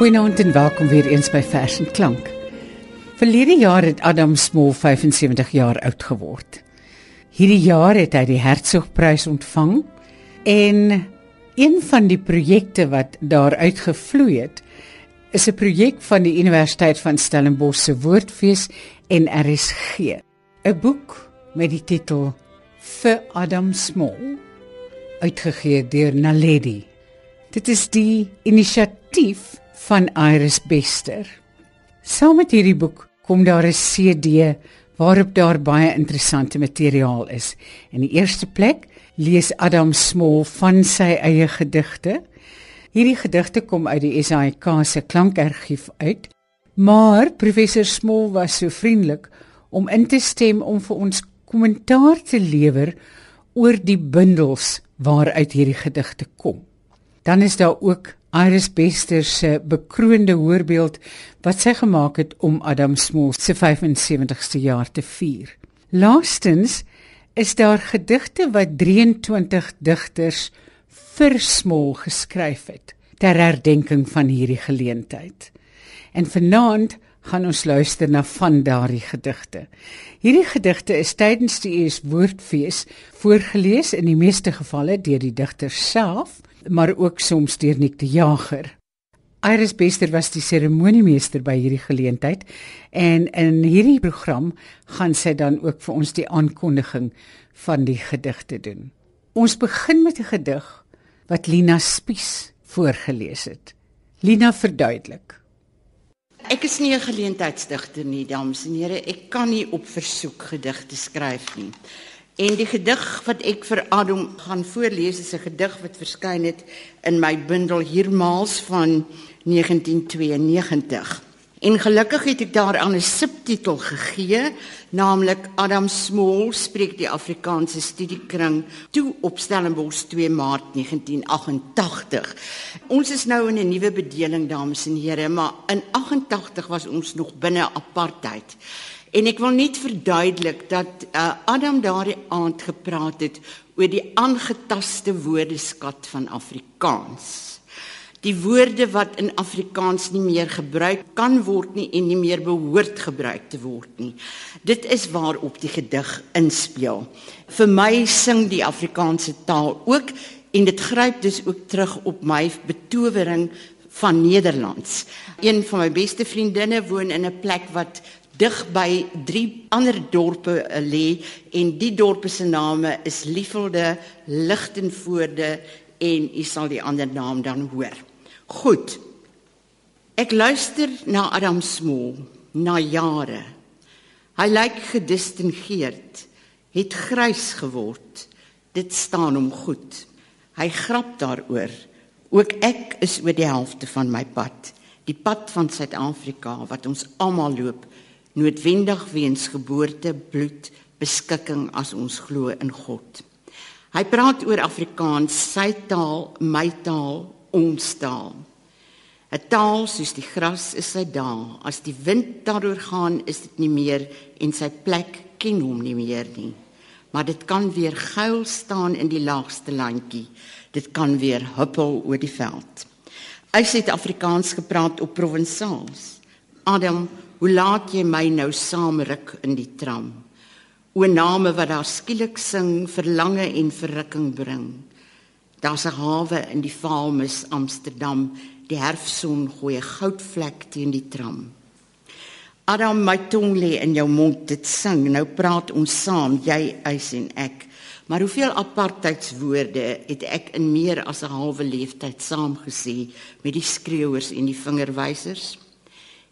Goeienaand en welkom weer eens by Vers en Klank. Verlede jaar het Adam Small 75 jaar oud geword. Hierdie jaar het hy die Hertzogprys ontvang en een van die projekte wat daar uitgevloei het is 'n projek van die Universiteit van Stellenbosch se Woordfees en RSG. 'n Boek met die titel Vir Adam Small uitgegee deur Naledi. Dit is die inisiatief van Iris Bester. Saam met hierdie boek kom daar 'n CD waarop daar baie interessante materiaal is. In die eerste plek lees Adam Small van sy eie gedigte. Hierdie gedigte kom uit die SAIK se klankargief uit, maar professor Small was so vriendelik om in te stem om vir ons kommentaar te lewer oor die bundels waaruit hierdie gedigte kom. Dan is daar ook Iris Bester se bekroonde voorbeeld wat sy gemaak het om Adam Small se 75ste jaar te vier. Laastens is daar gedigte wat 23 digters vir Small geskryf het ter herdenking van hierdie geleentheid. En vanaand gaan ons luister na van daardie gedigte. Hierdie gedigte is tydens die ES Woordfees voorgeles in die meeste gevalle deur die digter self maar ook soms deur Nick die Jager. Iris Bester was die seremoniemeester by hierdie geleentheid en in hierdie program gaan sy dan ook vir ons die aankondiging van die gedigte doen. Ons begin met 'n gedig wat Lina Spies voorgeles het. Lina verduidelik. Ek is nie 'n geleentheidsdigter nie, dames en here. Ek kan nie op versoek gedigte skryf nie. En die gedig wat ek vir Adam gaan voorlees is 'n gedig wat verskyn het in my bundel Hiermaals van 1992. En gelukkig het ek daaraan 'n subtitel gegee, naamlik Adam Small spreek die Afrikaanse studiekring toe op Stellenbosch 2 Maart 1988. Ons is nou in 'n nuwe bedeling dames en here, maar in 88 was ons nog binne apartheid. En ek wil net verduidelik dat uh, Adam daardie aand gepraat het oor die aangetaste woordeskat van Afrikaans. Die woorde wat in Afrikaans nie meer gebruik kan word nie en nie meer behoort gebruik te word nie. Dit is waarop die gedig inspel. Vir my sing die Afrikaanse taal ook en dit gryp dus ook terug op my betowering van Nederlands. Een van my beste vriendinne woon in 'n plek wat dig by drie ander dorpe uh, lê en die dorpe se name is Liefelde, Lichtenvoorde en u sal die ander naam dan hoor. Goed. Ek luister na Adam Smol na jare. Hy lyk gedistingeerd, het grys geword. Dit staan hom goed. Hy grap daaroor. Ook ek is oor die helfte van my pad, die pad van Suid-Afrika wat ons almal loop noodwendig weens geboorte, bloed, beskikking as ons glo in God. Hy praat oor Afrikaans, sy taal, my taal, ons taal. 'n Taal soos die gras is sy daal. As die wind daaroor gaan, is dit nie meer en sy plek ken hom nie meer nie. Maar dit kan weer geil staan in die laagste landjie. Dit kan weer huppel oor die veld. Hy het Afrikaans gepraat op provinsiaals. Adam Hoe laat jy my nou saamruk in die tram? O name wat daar skielik sing, verlange en verrukking bring. Daar's 'n hawe in die Vaalmis Amsterdam, die herfson gooi 'n goudvlek teen die tram. Adam my tong lê in jou mond dit sing, nou praat ons saam, jy eis en ek. Maar hoeveel apartheidswoorde het ek in meer as 'n halwe leeftyd saamgesê met die skreeuers en die vingerwysers?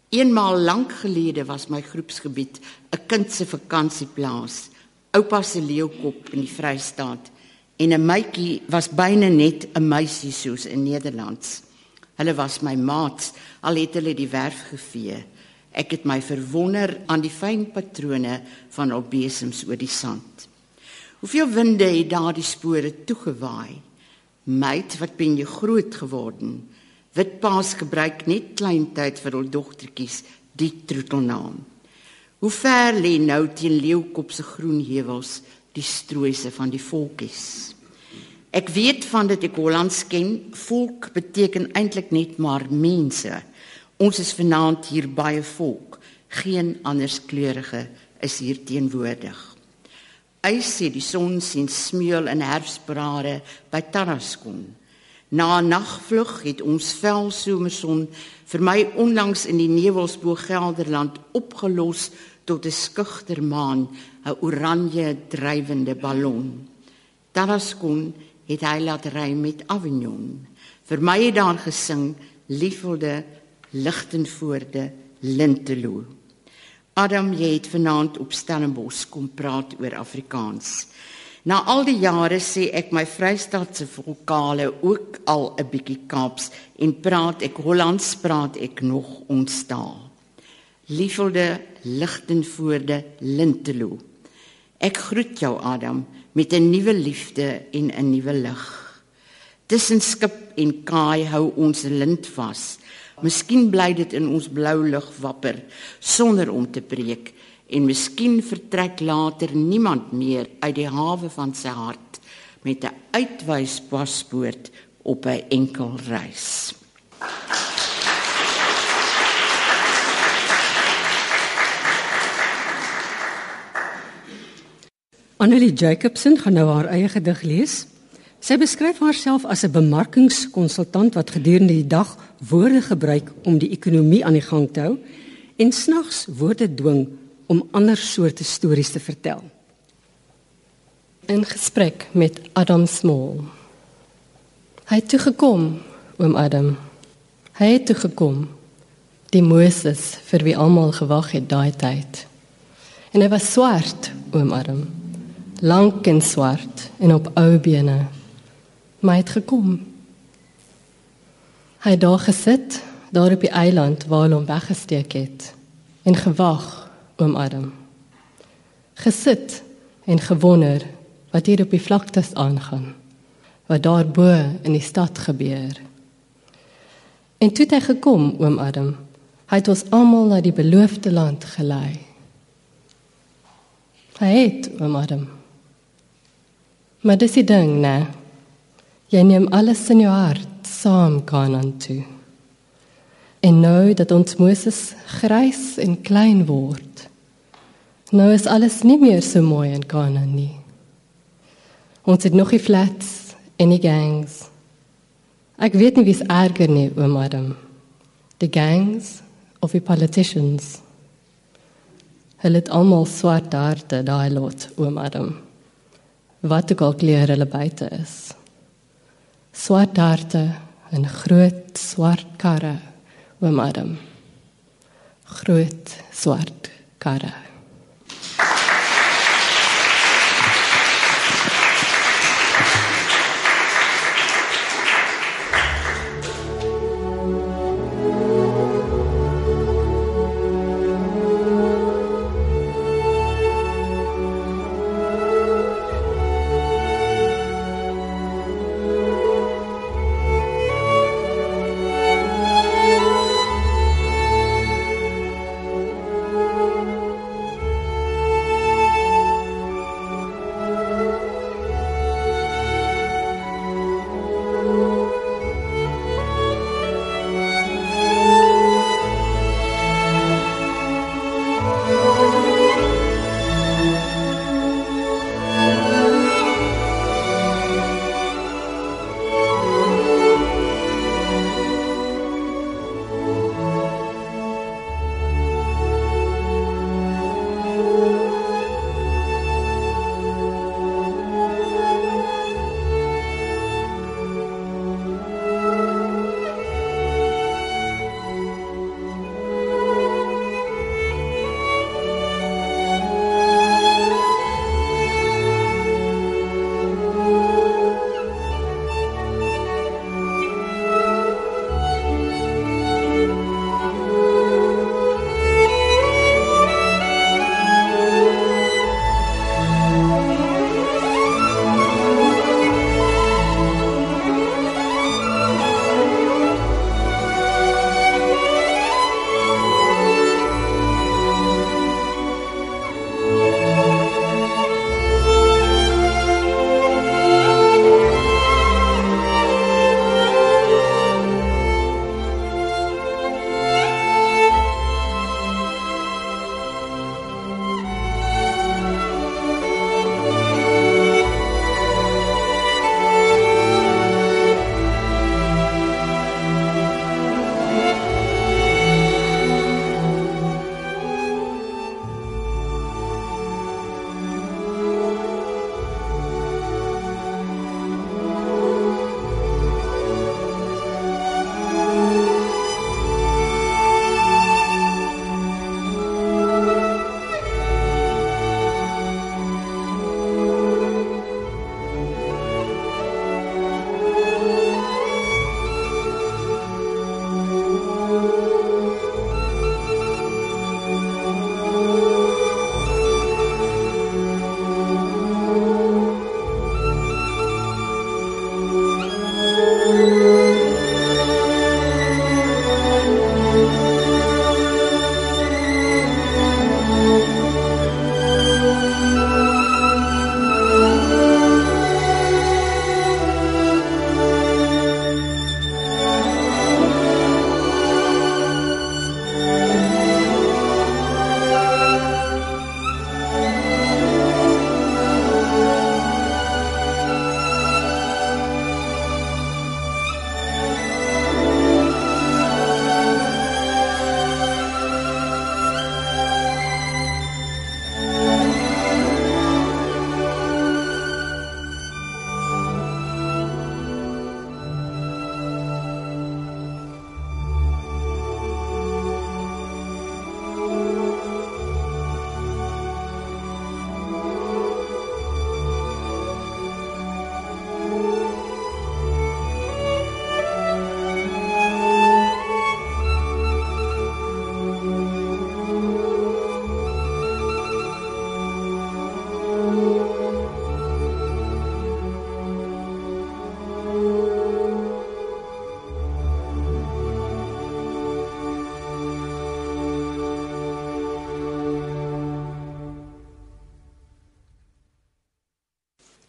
Eenmaal lank gelede was my groepsgebied 'n kind se vakansieplaas, oupa se leeukop in die Vrystaat en 'n meitjie was byna net 'n meisie soos in Nederlands. Hulle was my maats, al het hulle die werf gevee. Ek het my verwonder aan die fyn patrone van al besems oor die sand. Hoeveel winde het daardie spore toegewaai? Meid, wat ben jy groot geworden? Witpaas gebruik net klein tyd vir hul dogtertjies die troetelnaam. Hoe ver lê nou teen leeukop se groen heuwels die strooise van die volkies. Ek weet van dit ek Hollands ken, volk beteken eintlik net maar mense. Ons is vanaand hier baie volk. Geen anderskleurige is hier teenwoordig. Hy sê die son sien smeul in herfsbrare by Taraskon. Na 'n nagvlug het ons vel somerson vir my onlangs in die nevels bo Gelderland opgelos tot 'n skugter maan, 'n oranje drywende ballon. Taraskon het hy laat ry met Avignon. Vir my het daar gesing liefelde Lichtenvoorde Lintelo. Adam jy het vanaand op Stellenbosch kom praat oor Afrikaans. Na al die jare sê ek my Vrystaatse vokale ook al 'n bietjie Kaaps en praat ek Hollands praat ek nog ontstaal. Liefelde Lichtenvoorde Lintelo. Ek groet jou Adam met 'n nuwe liefde en 'n nuwe lig. Tussen skip en kaai hou ons lint vas. Miskien bly dit in ons blou lug wapper sonder om te breek en miskien vertrek later niemand meer uit die hawe van sy hart met 'n uitwyspaspoort op 'n enkel reis. Annelie Jacobsen gaan nou haar eie gedig lees. Sy beskryf haarself as 'n bemarkingskonsultant wat gedurende die dag woorde gebruik om die ekonomie aan die gang te hou en snags woorde dwing om ander soorte stories te vertel. In gesprek met Adam Small. Hy het toe gekom, oom Adam. Hy het toe gekom. Die Moses vir wie almal gewag het daai tyd. En hy was swart, oom Adam. Lank en swart en op ou bene maar hy het gekom. Hy het daar gesit, daar op die eiland waar hulle hom weggesteek het en gewag oom Adam. Gesit en gewonder wat hier op die vlaktes aangaan. Wat daar bo in die stad gebeur. En toe het hy gekom oom Adam. Hy het ons almal na die beloofde land gelei. Hy het oom Adam. Maar dis die ding, nee. Jy neem alles in jou hart saam Kanaan toe. En nou dat ons Moses grys en klein word. Nou is alles nie meer so mooi in Kanaan nie. Ons het nog die flats en die gangs. Ek weet nie wie's erger nie, oom Adam. Die gangs of die politicians. Hulle het almal swart harte daai lot, oom Adam. Wat ook al kleur hulle buite is swart harte en groot swart karre oom Adam groot swart karre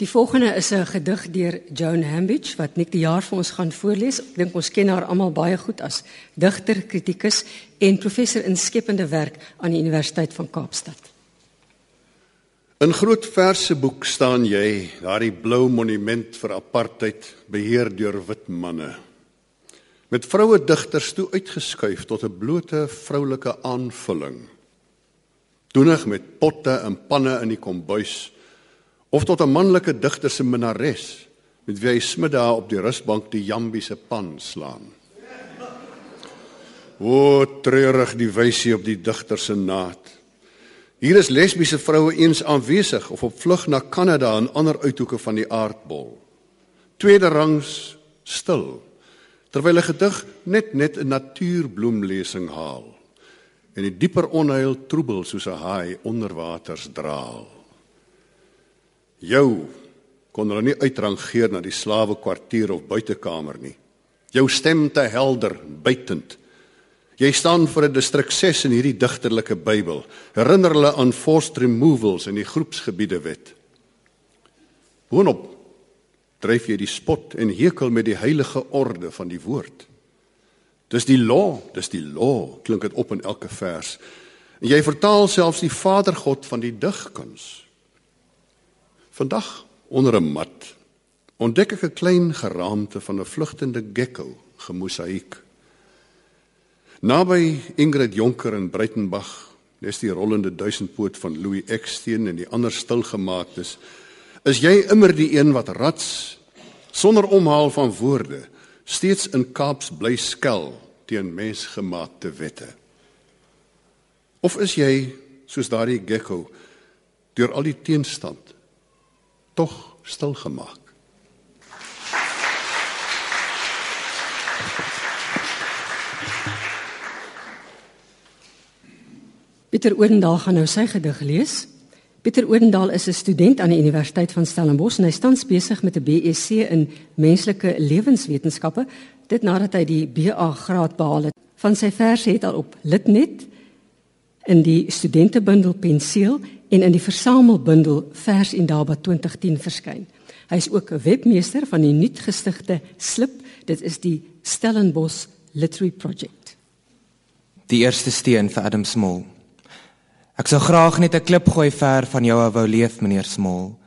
Die volgende is 'n gedig deur Joan Hambidge wat net die jaar vir ons gaan voorlees. Ek dink ons ken haar almal baie goed as digter, kritikus en professor in skepende werk aan die Universiteit van Kaapstad. In groot verse boek staan jy, daardie blou monument vir apartheid beheer deur wit manne. Met vroue digters toe uitgeskuif tot 'n blote vroulike aanvulling. Doenig met potte en panne in die kombuis of tot 'n manlike digter se minares met wie hy smiddag op die rusbank die jambiese pan slaan. O treurig die wysie op die digter se naad. Hier is lesbiese vroue eens aanwesig of op vlug na Kanada en ander uithoeke van die aardbol. Tweede rangs stil terwyl 'n gedig net net 'n natuurbloemlesing haal en die dieper onheil troebel soos 'n haai onder waters draal. Jou kon hulle nie uitrangeer na die slawe kwartier of buitekamer nie. Jou stem te helder, buitend. Jy staan vir 'n distrik 6 in hierdie digterlike Bybel. Herinner hulle aan forced removals in die groepsgebiede wet. Boonop dryf jy die spot en hekel met die heilige orde van die woord. Dis die law, dis die law, klink dit op in elke vers. En jy vertaal selfs die Vadergod van die digkuns. Vandag onder 'n mat ontdek ek 'n klein geraamte van 'n vlugtende gekko gemosaïek. Naby Ingrid Jonker in Breitenberg, dis die rollende duisendpoot van Louis Eksteen en die ander stilgemaaktes, is jy immer die een wat rats sonder omhaal van woorde steeds in Kaaps bly skel teen mensgemaakte wette. Of is jy soos daardie gekko deur al die teenstand tog stil gemaak. Pieter Odendaal gaan nou sy gedig lees. Pieter Odendaal is 'n student aan die Universiteit van Stellenbosch en hy staan besig met 'n BSc in menslike lewenswetenskappe dit nadat hy die BA graad behaal het. Van sy verse het al op Litnet in die studentebundel Penseel en in die versamelbundel Vers en Daba 2010 verskyn. Hy is ook 'n webmeester van die nuutgestigte Slip. Dit is die Stellenbosch Literary Project. Die eerste steen vir Adam Small. Ek sou graag net 'n klip gooi ver van jou wou leef, meneer Small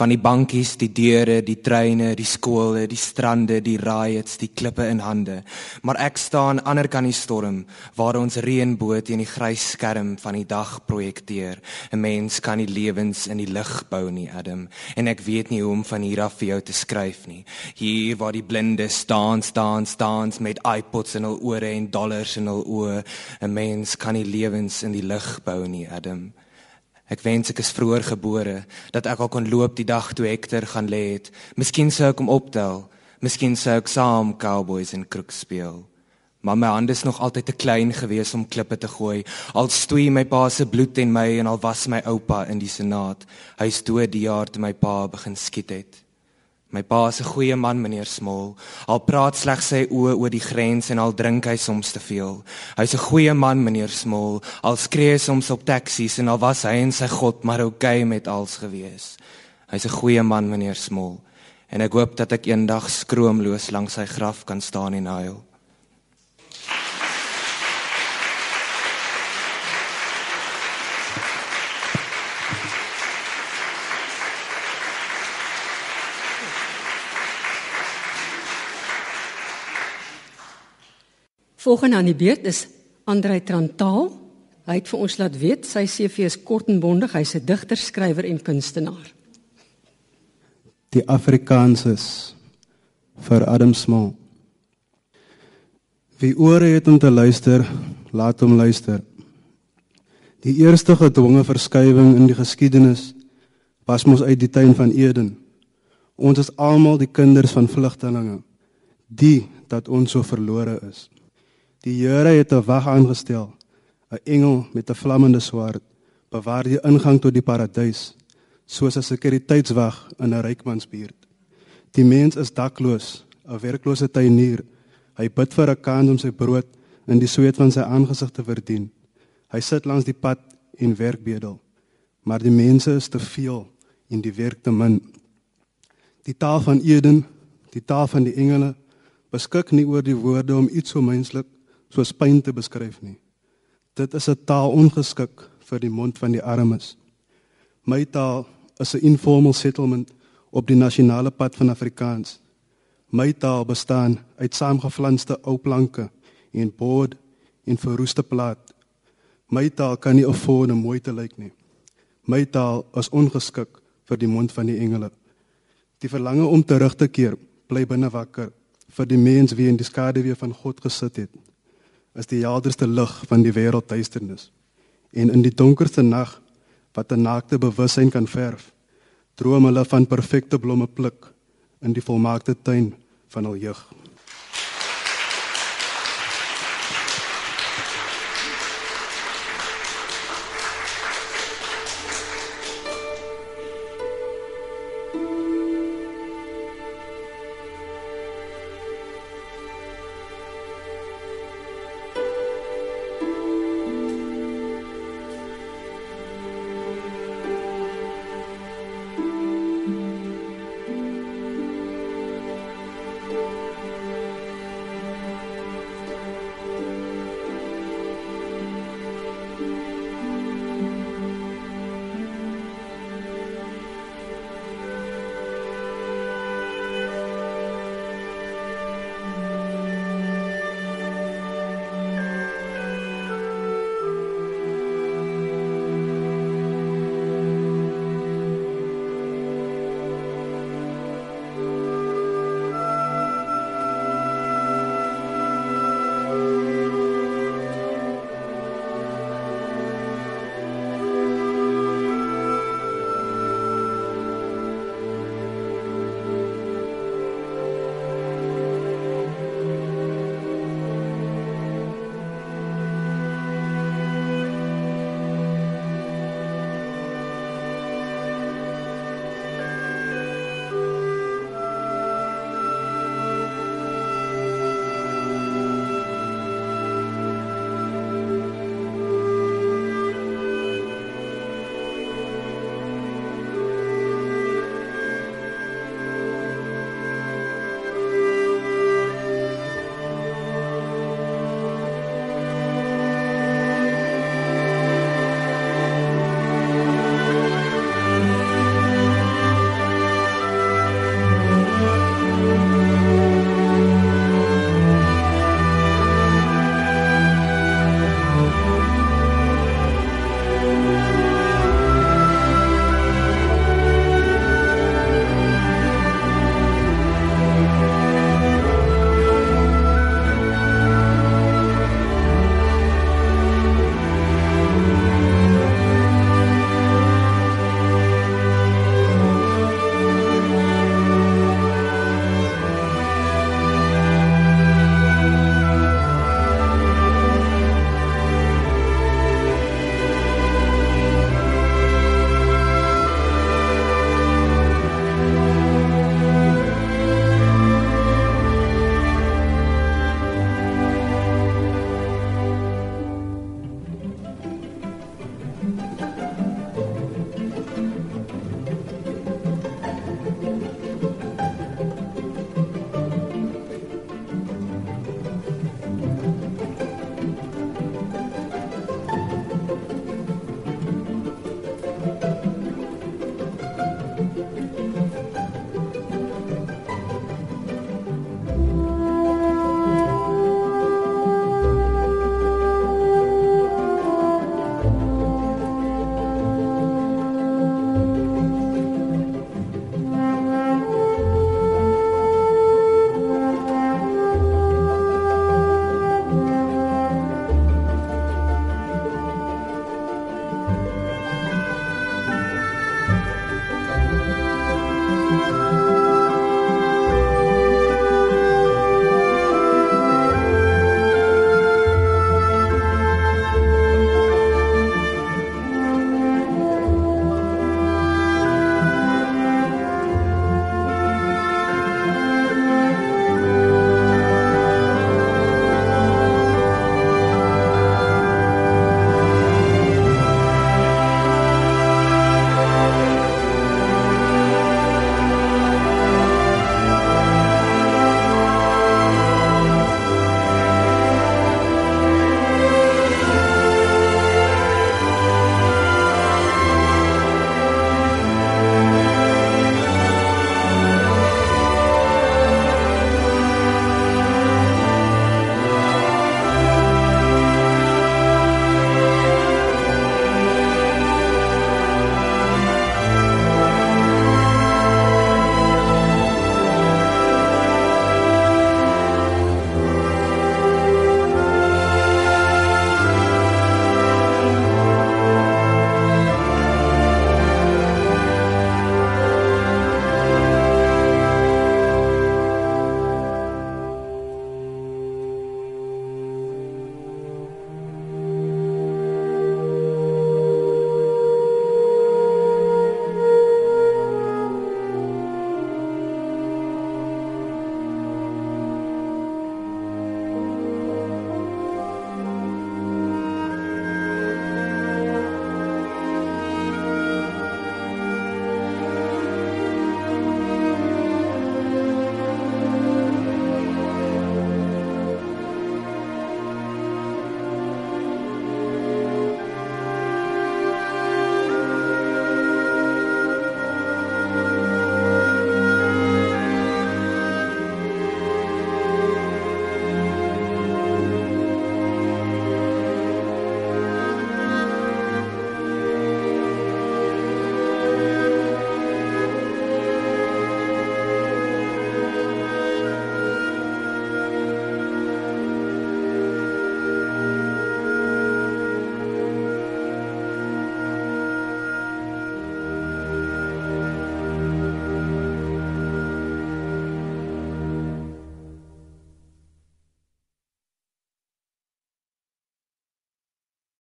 van die bankies, die deure, die treine, die skole, die strande, die riots, die klippe in hande. Maar ek staan ander kan die storm waar ons reënboot in die grys skerm van die dag projekteer. 'n Mens kan nie lewens in die lig bou nie, Adam, en ek weet nie hoe om van hier af vir jou te skryf nie. Hier waar die blinde staan, staan, staan met iPods in hul ore en dollars in hul oë. 'n Mens kan nie lewens in die lig bou nie, Adam. Ek wens ek is vroeër gebore dat ek al kon loop die dag toe Hector gaan lê het. Miskien sou ek hom optel. Miskien sou ek saam Cowboys en Crook speel. Maar my hande is nog altyd te klein gewees om klippe te gooi. Al stoei my pa se bloed en my en al was my oupa in die senaat. Hy is dood die jaar toe my pa begin skiet het. My pa is 'n goeie man, meneer Smol. Al praat slegs sy oë oor die grens en al drink hy soms te veel. Hy's 'n goeie man, meneer Smol. Al skree hy soms op taksies en al was hy en sy God maar oukei okay met alles gewees. Hy's 'n goeie man, meneer Smol. En ek hoop dat ek eendag skroomloos langs sy graf kan staan en huil. Volgende aan die beurt is Andrei Trantaal. Hy het vir ons laat weet sy CV is kort en bondig. Hy's 'n digter, skrywer en kunstenaar. Die Afrikaanses vir Adam Small. Wie ore het om te luister, laat hom luister. Die eerste gedwonge verskywing in die geskiedenis was mos uit die tuin van Eden. Ons is almal die kinders van vlugtelinge. Die dat ons so verlore is. Die Here het 'n wag aangestel, 'n engel met 'n vlammende swaard, bewaar die ingang tot die paradys, soos 'n sekuriteitswag in 'n rykmansbuurt. Die mens is dakloos, 'n werklose tuinier. Hy bid vir 'n kans om sy brood in die sweet van sy aangesig te verdien. Hy sit langs die pad en werk bedel. Maar die mense is te veel en die werk te min. Die taal van Eden, die taal van die engele, beskik nie oor die woorde om iets so menslik soos pyn te beskryf nie. Dit is 'n taal ongeskik vir die mond van die armes. My taal is 'n informal settlement op die nasionale pad van Afrikaans. My taal bestaan uit saamgeflanste ou planke en bord en verroeste plaat. My taal kan nie afford om mooi te lyk nie. My taal is ongeskik vir die mond van die engele. Die verlange om terug te keer bly binne wakker vir die mens wie in die skaduwee van God gesit het. Is die helderste lig van die wêreld duisternis. En in die donkerste nag wat 'n naakte bewussyn kan verf, droom hulle van perfekte blomme pluk in die volmaakte tuin van hul jeug.